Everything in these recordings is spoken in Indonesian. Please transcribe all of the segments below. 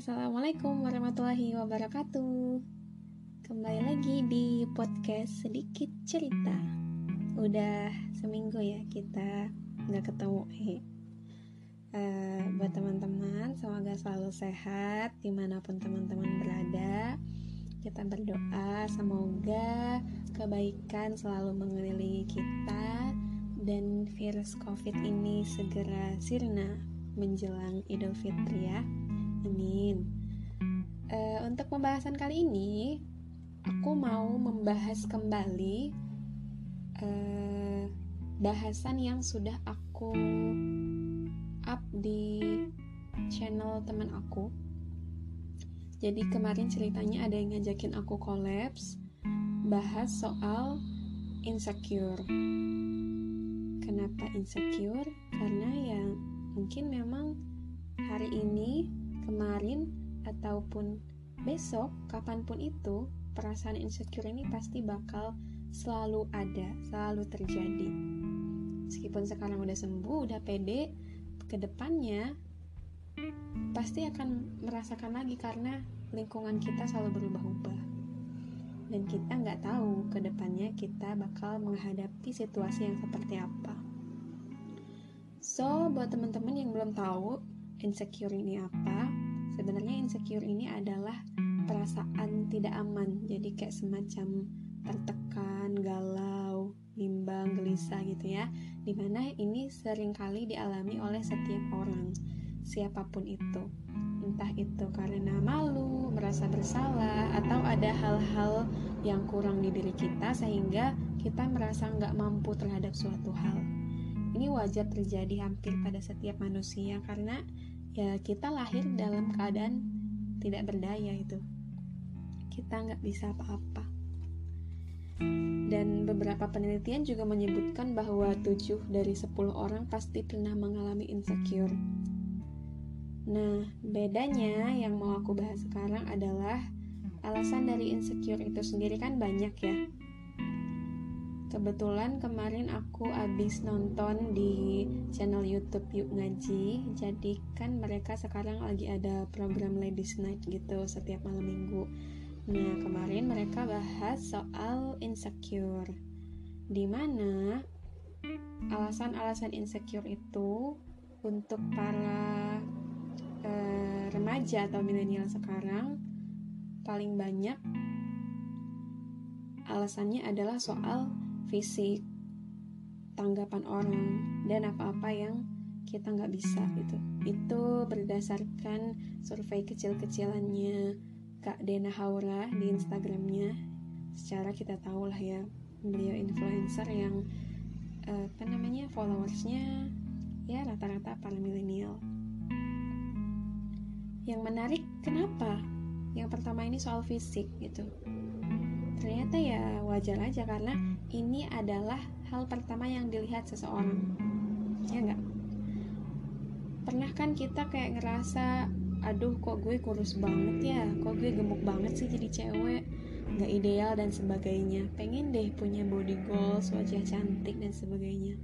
Assalamualaikum warahmatullahi wabarakatuh. Kembali lagi di podcast Sedikit Cerita. Udah seminggu ya kita nggak ketemu uh, Buat teman-teman semoga selalu sehat Di mana pun teman-teman berada. Kita berdoa semoga kebaikan selalu mengelilingi kita Dan virus covid ini segera sirna menjelang Idul Fitri ya Amin. Uh, untuk pembahasan kali ini, aku mau membahas kembali uh, bahasan yang sudah aku up di channel teman aku. Jadi kemarin ceritanya ada yang ngajakin aku kolaps bahas soal insecure. Kenapa insecure? Karena ya mungkin memang hari ini kemarin ataupun besok kapan pun itu perasaan insecure ini pasti bakal selalu ada selalu terjadi. Meskipun sekarang udah sembuh udah pede ke depannya pasti akan merasakan lagi karena lingkungan kita selalu berubah-ubah. Dan kita nggak tahu ke depannya kita bakal menghadapi situasi yang seperti apa. So buat teman-teman yang belum tahu insecure ini apa? Sebenarnya insecure ini adalah perasaan tidak aman. Jadi kayak semacam tertekan galau bimbang gelisah gitu ya. Di mana ini sering kali dialami oleh setiap orang siapa pun itu. Entah itu karena malu merasa bersalah atau ada hal-hal yang kurang di diri kita sehingga kita merasa nggak mampu terhadap suatu hal. Ini wajar terjadi hampir pada setiap manusia karena ya kita lahir dalam keadaan tidak berdaya itu. Kita nggak bisa apa-apa. Dan beberapa penelitian juga menyebutkan bahwa 7 dari 10 orang pasti pernah mengalami insecure. Nah bedanya yang mau aku bahas sekarang adalah alasan dari insecure itu sendiri kan banyak ya Kebetulan kemarin aku abis nonton di channel YouTube Yuk Ngaji. Jadi kan mereka sekarang lagi ada program Ladies Night gitu setiap malam minggu. Nah kemarin mereka bahas soal insecure. Di mana alasan-alasan insecure itu untuk para uh, remaja atau milenial sekarang paling banyak alasannya adalah soal fisik, tanggapan orang, dan apa-apa yang kita nggak bisa gitu. Itu berdasarkan survei kecil-kecilannya Kak Dena Haura di Instagramnya. Secara kita tahu lah ya, beliau influencer yang uh, apa namanya followersnya ya rata-rata para milenial. Yang menarik kenapa? Yang pertama ini soal fisik gitu ternyata ya wajar aja karena ini adalah hal pertama yang dilihat seseorang. Ya enggak pernah kan kita kayak ngerasa aduh kok gue kurus banget ya? Kok gue gemuk banget sih jadi cewek? Nggak ideal dan sebagainya. Pengen deh punya body goals wajah cantik dan sebagainya.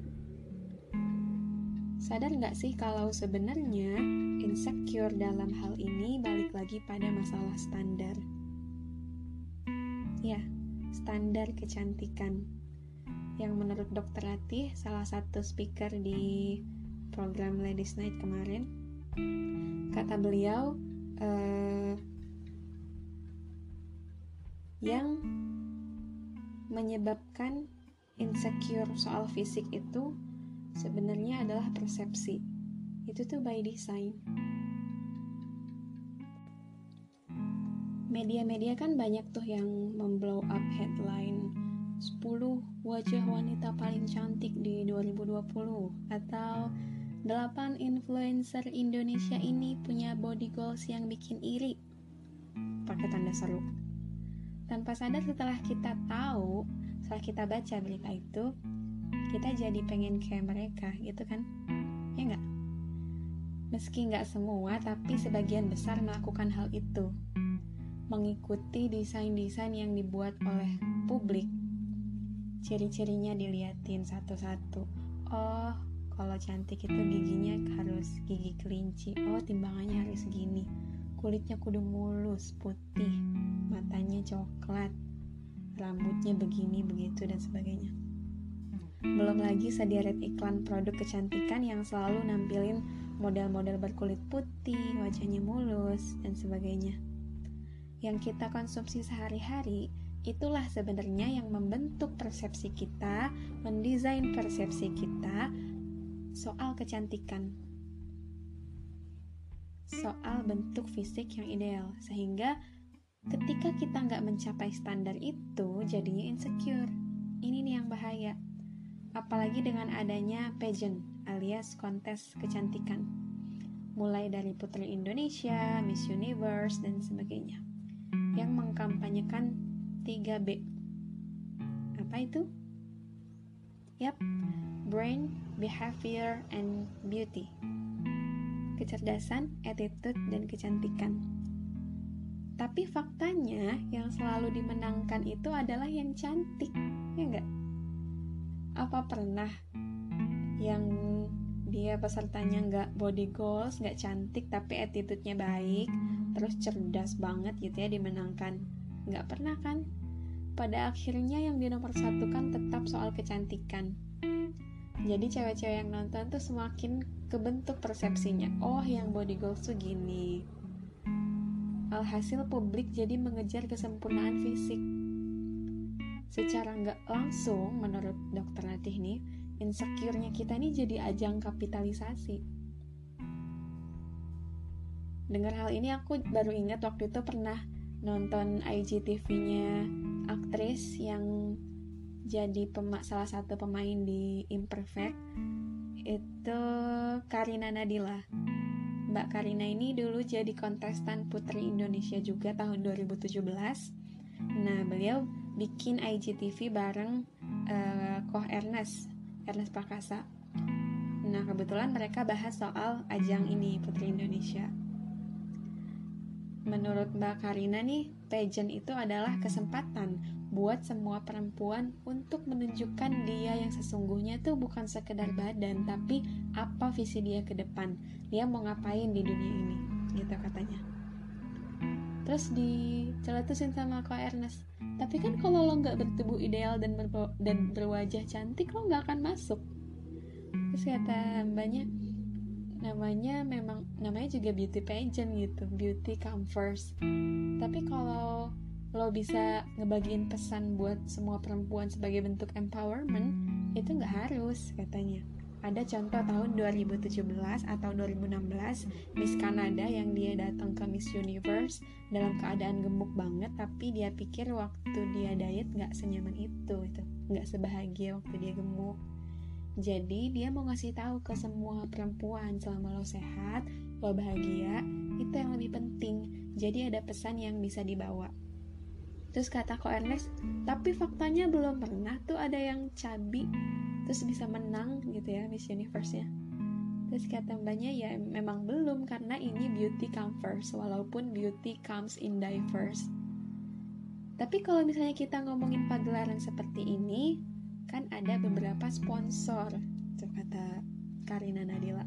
Sadar nggak sih kalau sebenarnya insecure dalam hal ini balik lagi pada masalah standar Ya, standar kecantikan. Yang menurut Dokter Ratih, salah satu speaker di program Ladies Night kemarin, kata beliau, uh, yang menyebabkan insecure soal fisik itu sebenarnya adalah persepsi. Itu tuh by design. Media-media kan banyak tuh yang memblow up headline 10 wajah wanita paling cantik di 2020 atau 8 influencer Indonesia ini punya body goals yang bikin iri. Pakai tanda seru. Tanpa sadar setelah kita tahu setelah kita baca berita itu kita jadi pengen kayak mereka gitu kan? Ya nggak? Meski nggak semua tapi sebagian besar melakukan hal itu mengikuti desain-desain yang dibuat oleh publik. Ciri-cirinya diliatin satu-satu. Oh, kalau cantik itu giginya harus gigi kelinci. Oh, timbangannya harus segini. kulitnya kudu mulus, putih, matanya coklat, rambutnya begini, begitu, dan sebagainya. Belum lagi sederet iklan produk kecantikan yang selalu nampilin model-model berkulit putih, wajahnya mulus, dan sebagainya. Yang kita konsumsi sehari-hari itulah sebenarnya yang membentuk persepsi kita, mendesain persepsi kita soal kecantikan, soal bentuk fisik yang ideal, sehingga ketika kita nggak mencapai standar itu, jadinya insecure. Ini nih yang bahaya. Apalagi dengan adanya pageant alias kontes kecantikan. Mulai dari Putri Indonesia, Miss Universe, dan sebagainya. Yang mengkampanyekan 3B. Apa itu? Yap, brain, behavior, and beauty. Kecerdasan, attitude, dan kecantikan. Tapi faktanya yang selalu dimenangkan itu adalah yang cantik, ya enggak? Apa pernah yang dia pesertanya nggak body goals, nggak cantik tapi attitude-nya baik, terus cerdas banget gitu ya dimenangkan? Nggak pernah kan? Pada akhirnya yang di nomor satu kan tetap soal kecantikan. Jadi cewek-cewek yang nonton tuh semakin kebentuk persepsinya. Oh, yang body goals tuh gini. Alhasil publik jadi mengejar kesempurnaan fisik. Secara nggak langsung, menurut dokter Latih nih, insecure-nya kita ini jadi ajang kapitalisasi. Dengar hal ini aku baru ingat waktu itu pernah nonton IGTV-nya aktris yang jadi pema salah satu pemain di Imperfect itu Karina Nadila. Mbak Karina ini dulu jadi kontestan Putri Indonesia juga tahun 2017. Nah, beliau bikin IGTV bareng uh, Koh Ernest, Ernest Prakasa. Nah, kebetulan mereka bahas soal ajang ini Putri Indonesia menurut Mbak Karina nih, pageant itu adalah kesempatan buat semua perempuan untuk menunjukkan dia yang sesungguhnya tuh bukan sekedar badan, tapi apa visi dia ke depan. Dia mau ngapain di dunia ini, gitu katanya. Terus diceletusin sama Ko Ernest. Tapi kan kalau lo nggak bertubuh ideal dan, dan berwajah cantik, lo nggak akan masuk. Terus kata mbaknya, namanya memang namanya juga beauty pageant gitu beauty come first tapi kalau lo bisa ngebagiin pesan buat semua perempuan sebagai bentuk empowerment itu nggak harus katanya. Ada contoh tahun 2017 atau 2016 Miss Canada yang dia datang ke Miss Universe dalam keadaan gemuk banget tapi dia pikir waktu dia diet nggak senyaman itu itu nggak sebahagia waktu dia gemuk jadi dia mau ngasih tahu ke semua perempuan selama lo sehat, lo bahagia, itu yang lebih penting. Jadi ada pesan yang bisa dibawa. Terus kata Ko Ernest, tapi faktanya belum pernah tuh ada yang cabi terus bisa menang gitu ya Miss Universe-nya. Terus kata mbaknya ya memang belum karena ini beauty comes first walaupun beauty comes in diverse. Tapi kalau misalnya kita ngomongin pagelaran seperti ini, kan ada beberapa sponsor itu kata Karina Nadila.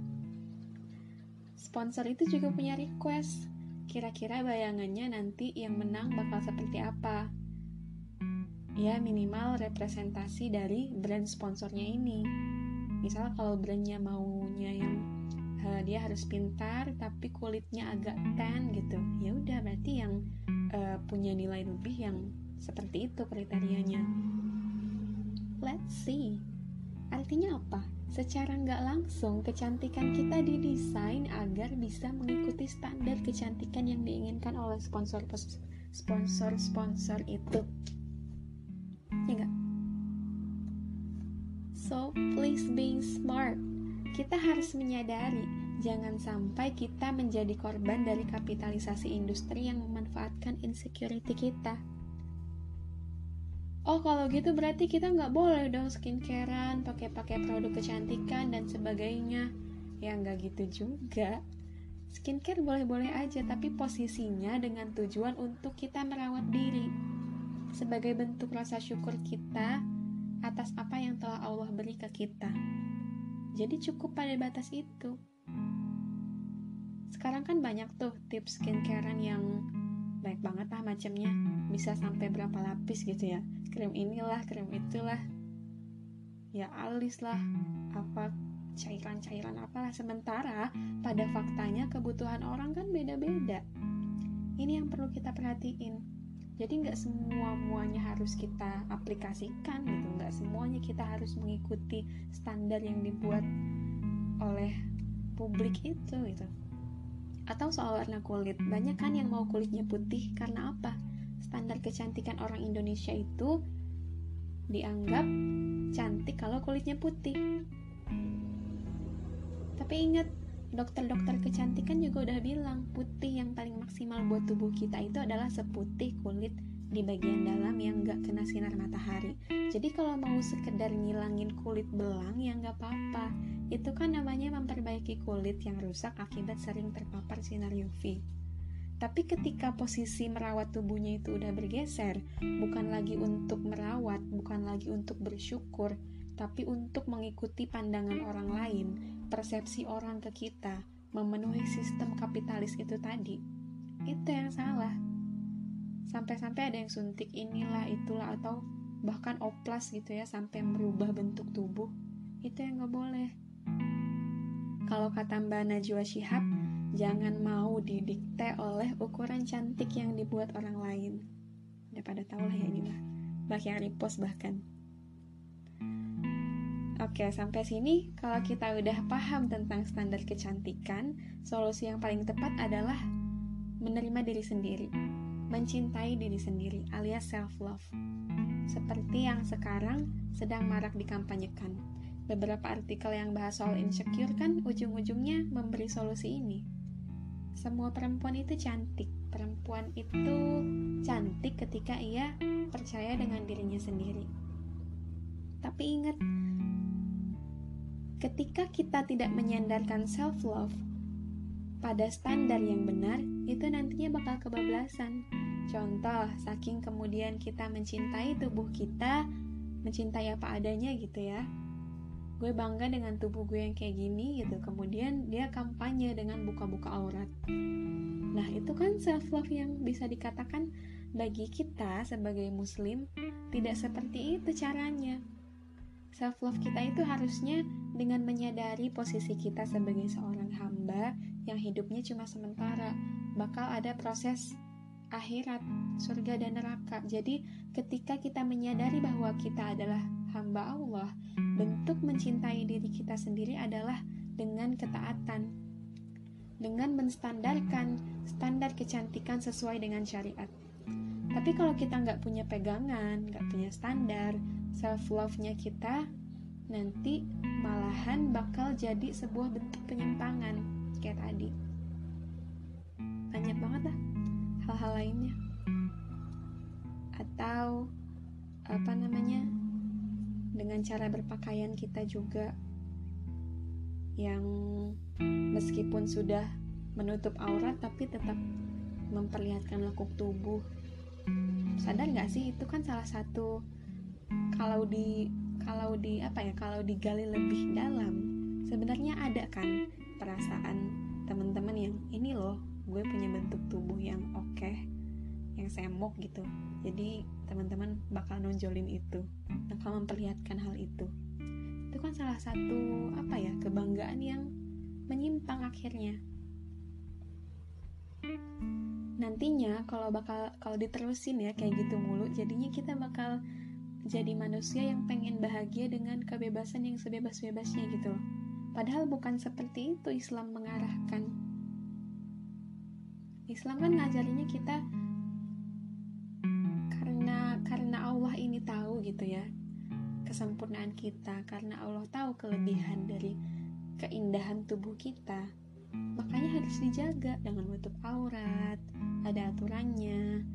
Sponsor itu juga punya request. Kira-kira bayangannya nanti yang menang bakal seperti apa? Ya minimal representasi dari brand sponsornya ini. Misal kalau brandnya maunya yang uh, dia harus pintar tapi kulitnya agak tan gitu. Ya udah berarti yang uh, punya nilai lebih yang seperti itu kriterianya Let's see. Artinya apa? Secara nggak langsung, kecantikan kita didesain agar bisa mengikuti standar kecantikan yang diinginkan oleh sponsor sponsor-sponsor itu. Ya nggak? So, please being smart. Kita harus menyadari, jangan sampai kita menjadi korban dari kapitalisasi industri yang memanfaatkan insecurity kita oh kalau gitu berarti kita nggak boleh dong skincarean pakai-pakai produk kecantikan dan sebagainya. Ya nggak gitu juga. Skincare boleh-boleh aja tapi posisinya dengan tujuan untuk kita merawat diri. Sebagai bentuk rasa syukur kita atas apa yang telah Allah beri ke kita. Jadi cukup pada batas itu. Sekarang kan banyak tuh tips skincarean yang baik banget lah macamnya. Bisa sampai berapa lapis gitu ya. Krim inilah krim itulah. Ya alis lah. Apa cairan-cairan apalah. Sementara pada faktanya kebutuhan orang kan beda-beda. Ini yang perlu kita perhatiin. Jadi nggak semua muanya harus kita aplikasikan gitu. Nggak semuanya kita harus mengikuti standar yang dibuat oleh publik itu gitu atau soal warna kulit. Banyak kan yang mau kulitnya putih. Karena apa? Standar kecantikan orang Indonesia itu dianggap cantik kalau kulitnya putih. Tapi ingat dokter-dokter kecantikan juga udah bilang putih yang paling maksimal buat tubuh kita itu adalah seputih kulit di bagian dalam yang gak kena sinar matahari. Jadi kalau mau sekedar ngilangin kulit belang ya nggak apa-apa. Itu kan namanya memperbaiki kulit yang rusak akibat sering terpapar sinar UV. Tapi ketika posisi merawat tubuhnya itu udah bergeser, bukan lagi untuk merawat, bukan lagi untuk bersyukur, tapi untuk mengikuti pandangan orang lain, persepsi orang ke kita, memenuhi sistem kapitalis itu tadi, itu yang salah sampai-sampai ada yang suntik inilah itulah atau bahkan oplas gitu ya sampai merubah bentuk tubuh. Itu yang gak boleh. Kalau kata Mbak Najwa Shihab jangan mau didikte oleh ukuran cantik yang dibuat orang lain. Udah pada tau lah ya ini mah. Bahkan repost bahkan. Oke, sampai sini. Kalau kita udah paham tentang standar kecantikan, solusi yang paling tepat adalah menerima diri sendiri mencintai diri sendiri alias self love. Seperti yang sekarang sedang marak dikampanyekan. Beberapa artikel yang bahas soal insecure kan ujung-ujungnya memberi solusi ini. Semua perempuan itu cantik. Perempuan itu cantik ketika ia percaya dengan dirinya sendiri. Tapi ingat, ketika kita tidak menyandarkan self love, pada standar yang benar, itu nantinya bakal kebablasan. Contoh, saking kemudian kita mencintai tubuh kita, mencintai apa adanya gitu ya. Gue bangga dengan tubuh gue yang kayak gini gitu. Kemudian dia kampanye dengan buka-buka aurat. Nah, itu kan self love yang bisa dikatakan bagi kita sebagai muslim tidak seperti itu caranya. Self love kita itu harusnya dengan menyadari posisi kita sebagai seorang hamba yang hidupnya cuma sementara, bakal ada proses akhirat, surga dan neraka. Jadi, ketika kita menyadari bahwa kita adalah hamba Allah, bentuk mencintai diri kita sendiri adalah dengan ketaatan, dengan menstandarkan standar kecantikan sesuai dengan syariat. Tapi kalau kita nggak punya pegangan, nggak punya standar, self love-nya kita nanti malahan bakal jadi sebuah bentuk penyimpangan kayak tadi. Banyak banget lah hal-hal lainnya. Atau apa namanya dengan cara berpakaian kita juga yang meskipun sudah menutup aurat tapi tetap memperlihatkan lekuk tubuh. Sadar nggak sih itu kan salah satu kalau di kalau di apa ya kalau digali lebih dalam sebenarnya ada kan perasaan teman-teman yang ini loh gue punya bentuk tubuh yang oke okay, yang semok gitu. Jadi teman-teman bakal nonjolin itu bakal memperlihatkan hal itu. Itu kan salah satu apa ya kebanggaan yang menyimpang akhirnya. Nantinya kalau bakal kalau diterusin ya kayak gitu mulu jadinya kita bakal jadi manusia yang pengen bahagia dengan kebebasan yang sebebas-bebasnya gitu loh Padahal bukan seperti itu Islam mengarahkan. Islam kan ngajarinya kita karena karena Allah ini tahu gitu ya kesempurnaan kita karena Allah tahu kelebihan dari keindahan tubuh kita makanya harus dijaga dengan menutup aurat ada aturannya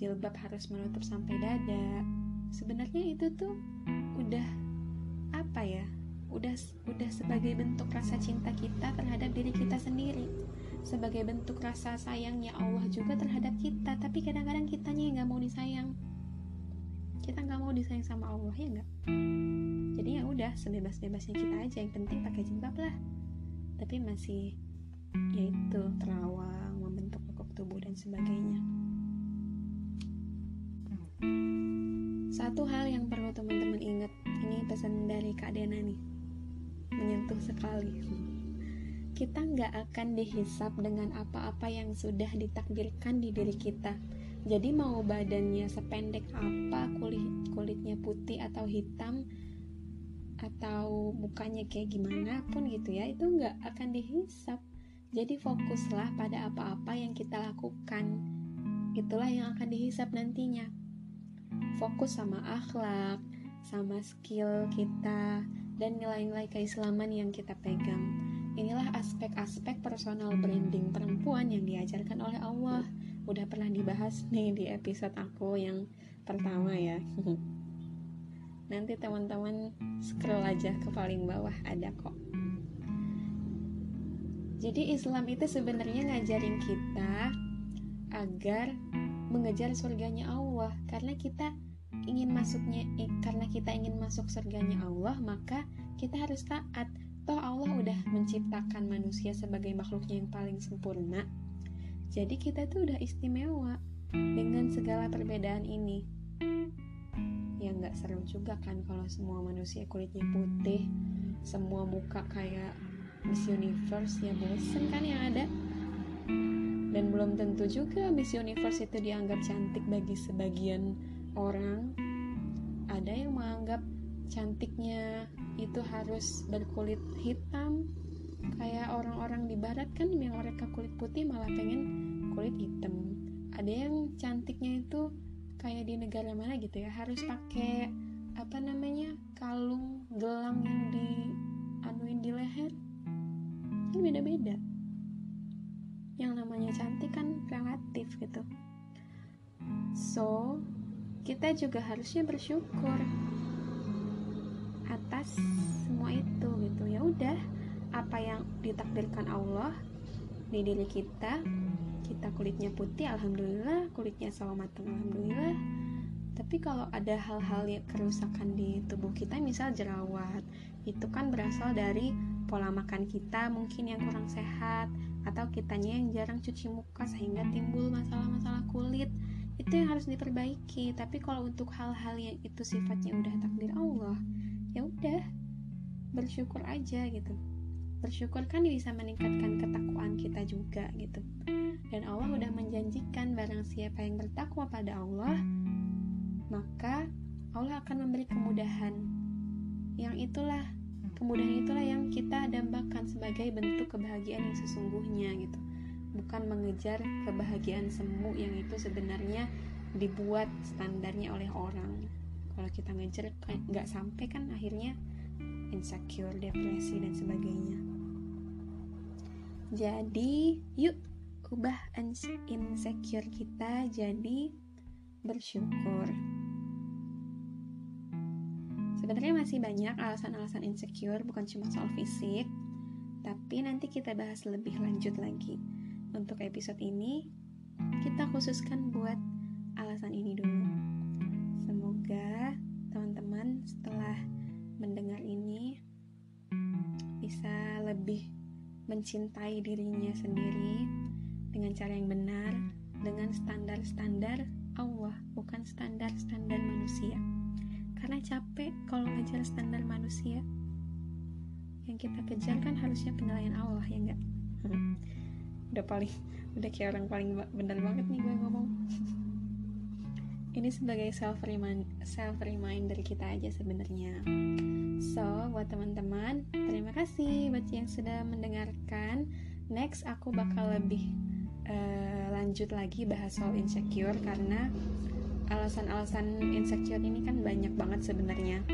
jilbab harus menutup sampai dada sebenarnya itu tuh udah apa ya udah udah sebagai bentuk rasa cinta kita terhadap diri kita sendiri. Sebagai bentuk rasa sayangnya Allah juga terhadap kita. Tapi kadang-kadang kitanya yang nggak mau disayang. Kita nggak mau disayang sama Allah ya nggak? Jadi ya udah sebebas-bebasnya kita aja. Yang penting pakai jilbab lah. Tapi masih yaitu terawang, membentuk lekuk tubuh dan sebagainya. Satu hal yang perlu teman-teman ingat, ini pesan dari Kak Dena nih, menyentuh sekali. Kita nggak akan dihisap dengan apa-apa yang sudah ditakdirkan di diri kita. Jadi mau badannya sependek apa, kulit kulitnya putih atau hitam, atau mukanya kayak gimana pun gitu ya, itu nggak akan dihisap. Jadi fokuslah pada apa-apa yang kita lakukan. Itulah yang akan dihisap nantinya fokus sama akhlak, sama skill kita, dan nilai-nilai keislaman yang kita pegang. Inilah aspek-aspek personal branding perempuan yang diajarkan oleh Allah. Udah pernah dibahas nih di episode aku yang pertama ya. Nanti teman-teman scroll aja ke paling bawah ada kok. Jadi Islam itu sebenarnya ngajarin kita agar mengejar surganya Allah karena kita ingin masuknya karena kita ingin masuk surganya Allah maka kita harus taat. Toh Allah udah menciptakan manusia sebagai makhluknya yang paling sempurna. Jadi kita tuh udah istimewa dengan segala perbedaan ini. Ya nggak seru juga kan kalau semua manusia kulitnya putih semua muka kayak Miss Universe ya bosen kan yang ada. Dan belum tentu juga Miss Universe itu dianggap cantik bagi sebagian orang ada yang menganggap cantiknya itu harus berkulit hitam. Kayak orang-orang di barat kan yang mereka kulit putih malah pengen kulit hitam. Ada yang cantiknya itu kayak di negara mana gitu ya harus pakai apa namanya kita juga harusnya bersyukur atas semua itu gitu. Ya udah apa yang ditakdirkan Allah di diri kita kita kulitnya putih alhamdulillah kulitnya sawo matang alhamdulillah. Tapi kalau ada hal-hal yang kerusakan di tubuh kita misal jerawat itu kan berasal dari pola makan kita mungkin yang kurang sehat atau kitanya yang jarang cuci muka sehingga timbul masalah-masalah kulit itu yang harus diperbaiki tapi kalau untuk hal-hal yang itu sifatnya udah takdir Allah ya udah bersyukur aja gitu bersyukur kan bisa meningkatkan ketakwaan kita juga gitu dan Allah udah menjanjikan barang siapa yang bertakwa pada Allah maka Allah akan memberi kemudahan. Yang itulah kemudahan itulah yang kita dambakan sebagai bentuk kebahagiaan yang sesungguhnya gitu. Bukan mengejar kebahagiaan semu yang itu sebenarnya dibuat standarnya oleh orang. Kalau kita ngejar nggak sampai kan akhirnya insecure, depresi dan sebagainya. Jadi, yuk ubah insecure kita jadi bersyukur. Sebenarnya masih banyak alasan-alasan insecure, bukan cuma soal fisik, tapi nanti kita bahas lebih lanjut lagi. Untuk episode ini, kita khususkan buat alasan ini dulu. Semoga teman-teman setelah mendengar ini bisa lebih mencintai dirinya sendiri dengan cara yang benar, dengan standar-standar Allah, bukan standar-standar manusia. Karena capek kalau ngejar standar manusia. Yang kita kejar kan harusnya penilaian Allah ya enggak udah paling udah kayak orang paling benar banget nih gue ngomong. Ini sebagai self remind self reminder kita aja sebenarnya. So buat teman-teman terima kasih buat yang sudah mendengarkan. Next aku bakal lebih uh, lanjut lagi bahas soal insecure karena alasan-alasan insecure ini kan banyak banget sebenarnya.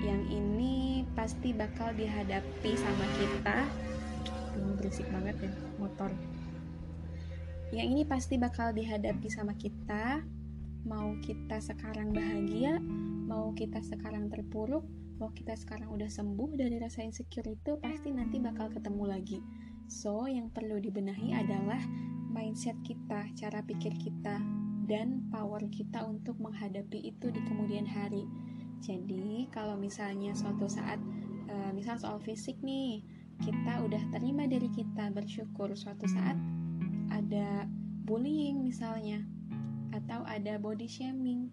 Yang ini pasti bakal dihadapi sama kita hmm, berisik banget ya motor. Yang ini pasti bakal dihadapi sama kita. Mau kita sekarang bahagia mau kita sekarang terpuruk mau kita sekarang udah sembuh dari rasa insecure itu pasti nanti bakal ketemu lagi. So yang perlu dibenahi adalah mindset kita cara pikir kita dan power kita untuk menghadapi itu di kemudian hari. Jadi, kalau misalnya suatu saat, uh, misal soal fisik nih, kita udah terima diri kita bersyukur. Suatu saat ada bullying misalnya atau ada body shaming.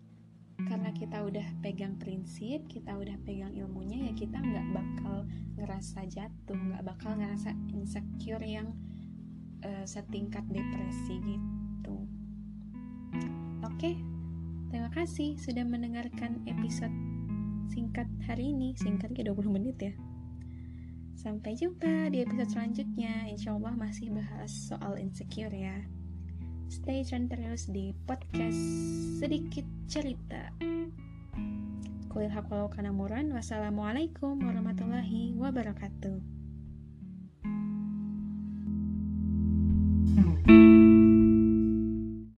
Karena kita udah pegang prinsip kita udah pegang ilmunya ya kita nggak bakal ngerasa jatuh nggak bakal ngerasa insecure yang uh, setingkat depresi gitu. Oke terima kasih sudah mendengarkan episode singkat hari ini. Singkat ke 20 menit ya Sampai jumpa di episode selanjutnya. Insya Allah masih bahas soal insecure ya. Stay tune terus di podcast Sedikit Cerita. Kuil hakwalau kanamuran. Wassalamualaikum warahmatullahi wabarakatuh.